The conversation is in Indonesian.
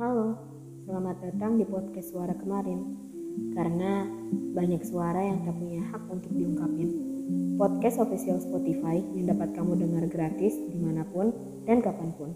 Halo, selamat datang di podcast suara kemarin. Karena banyak suara yang tak punya hak untuk diungkapin. Podcast official Spotify yang dapat kamu dengar gratis di mana pun dan kapan pun.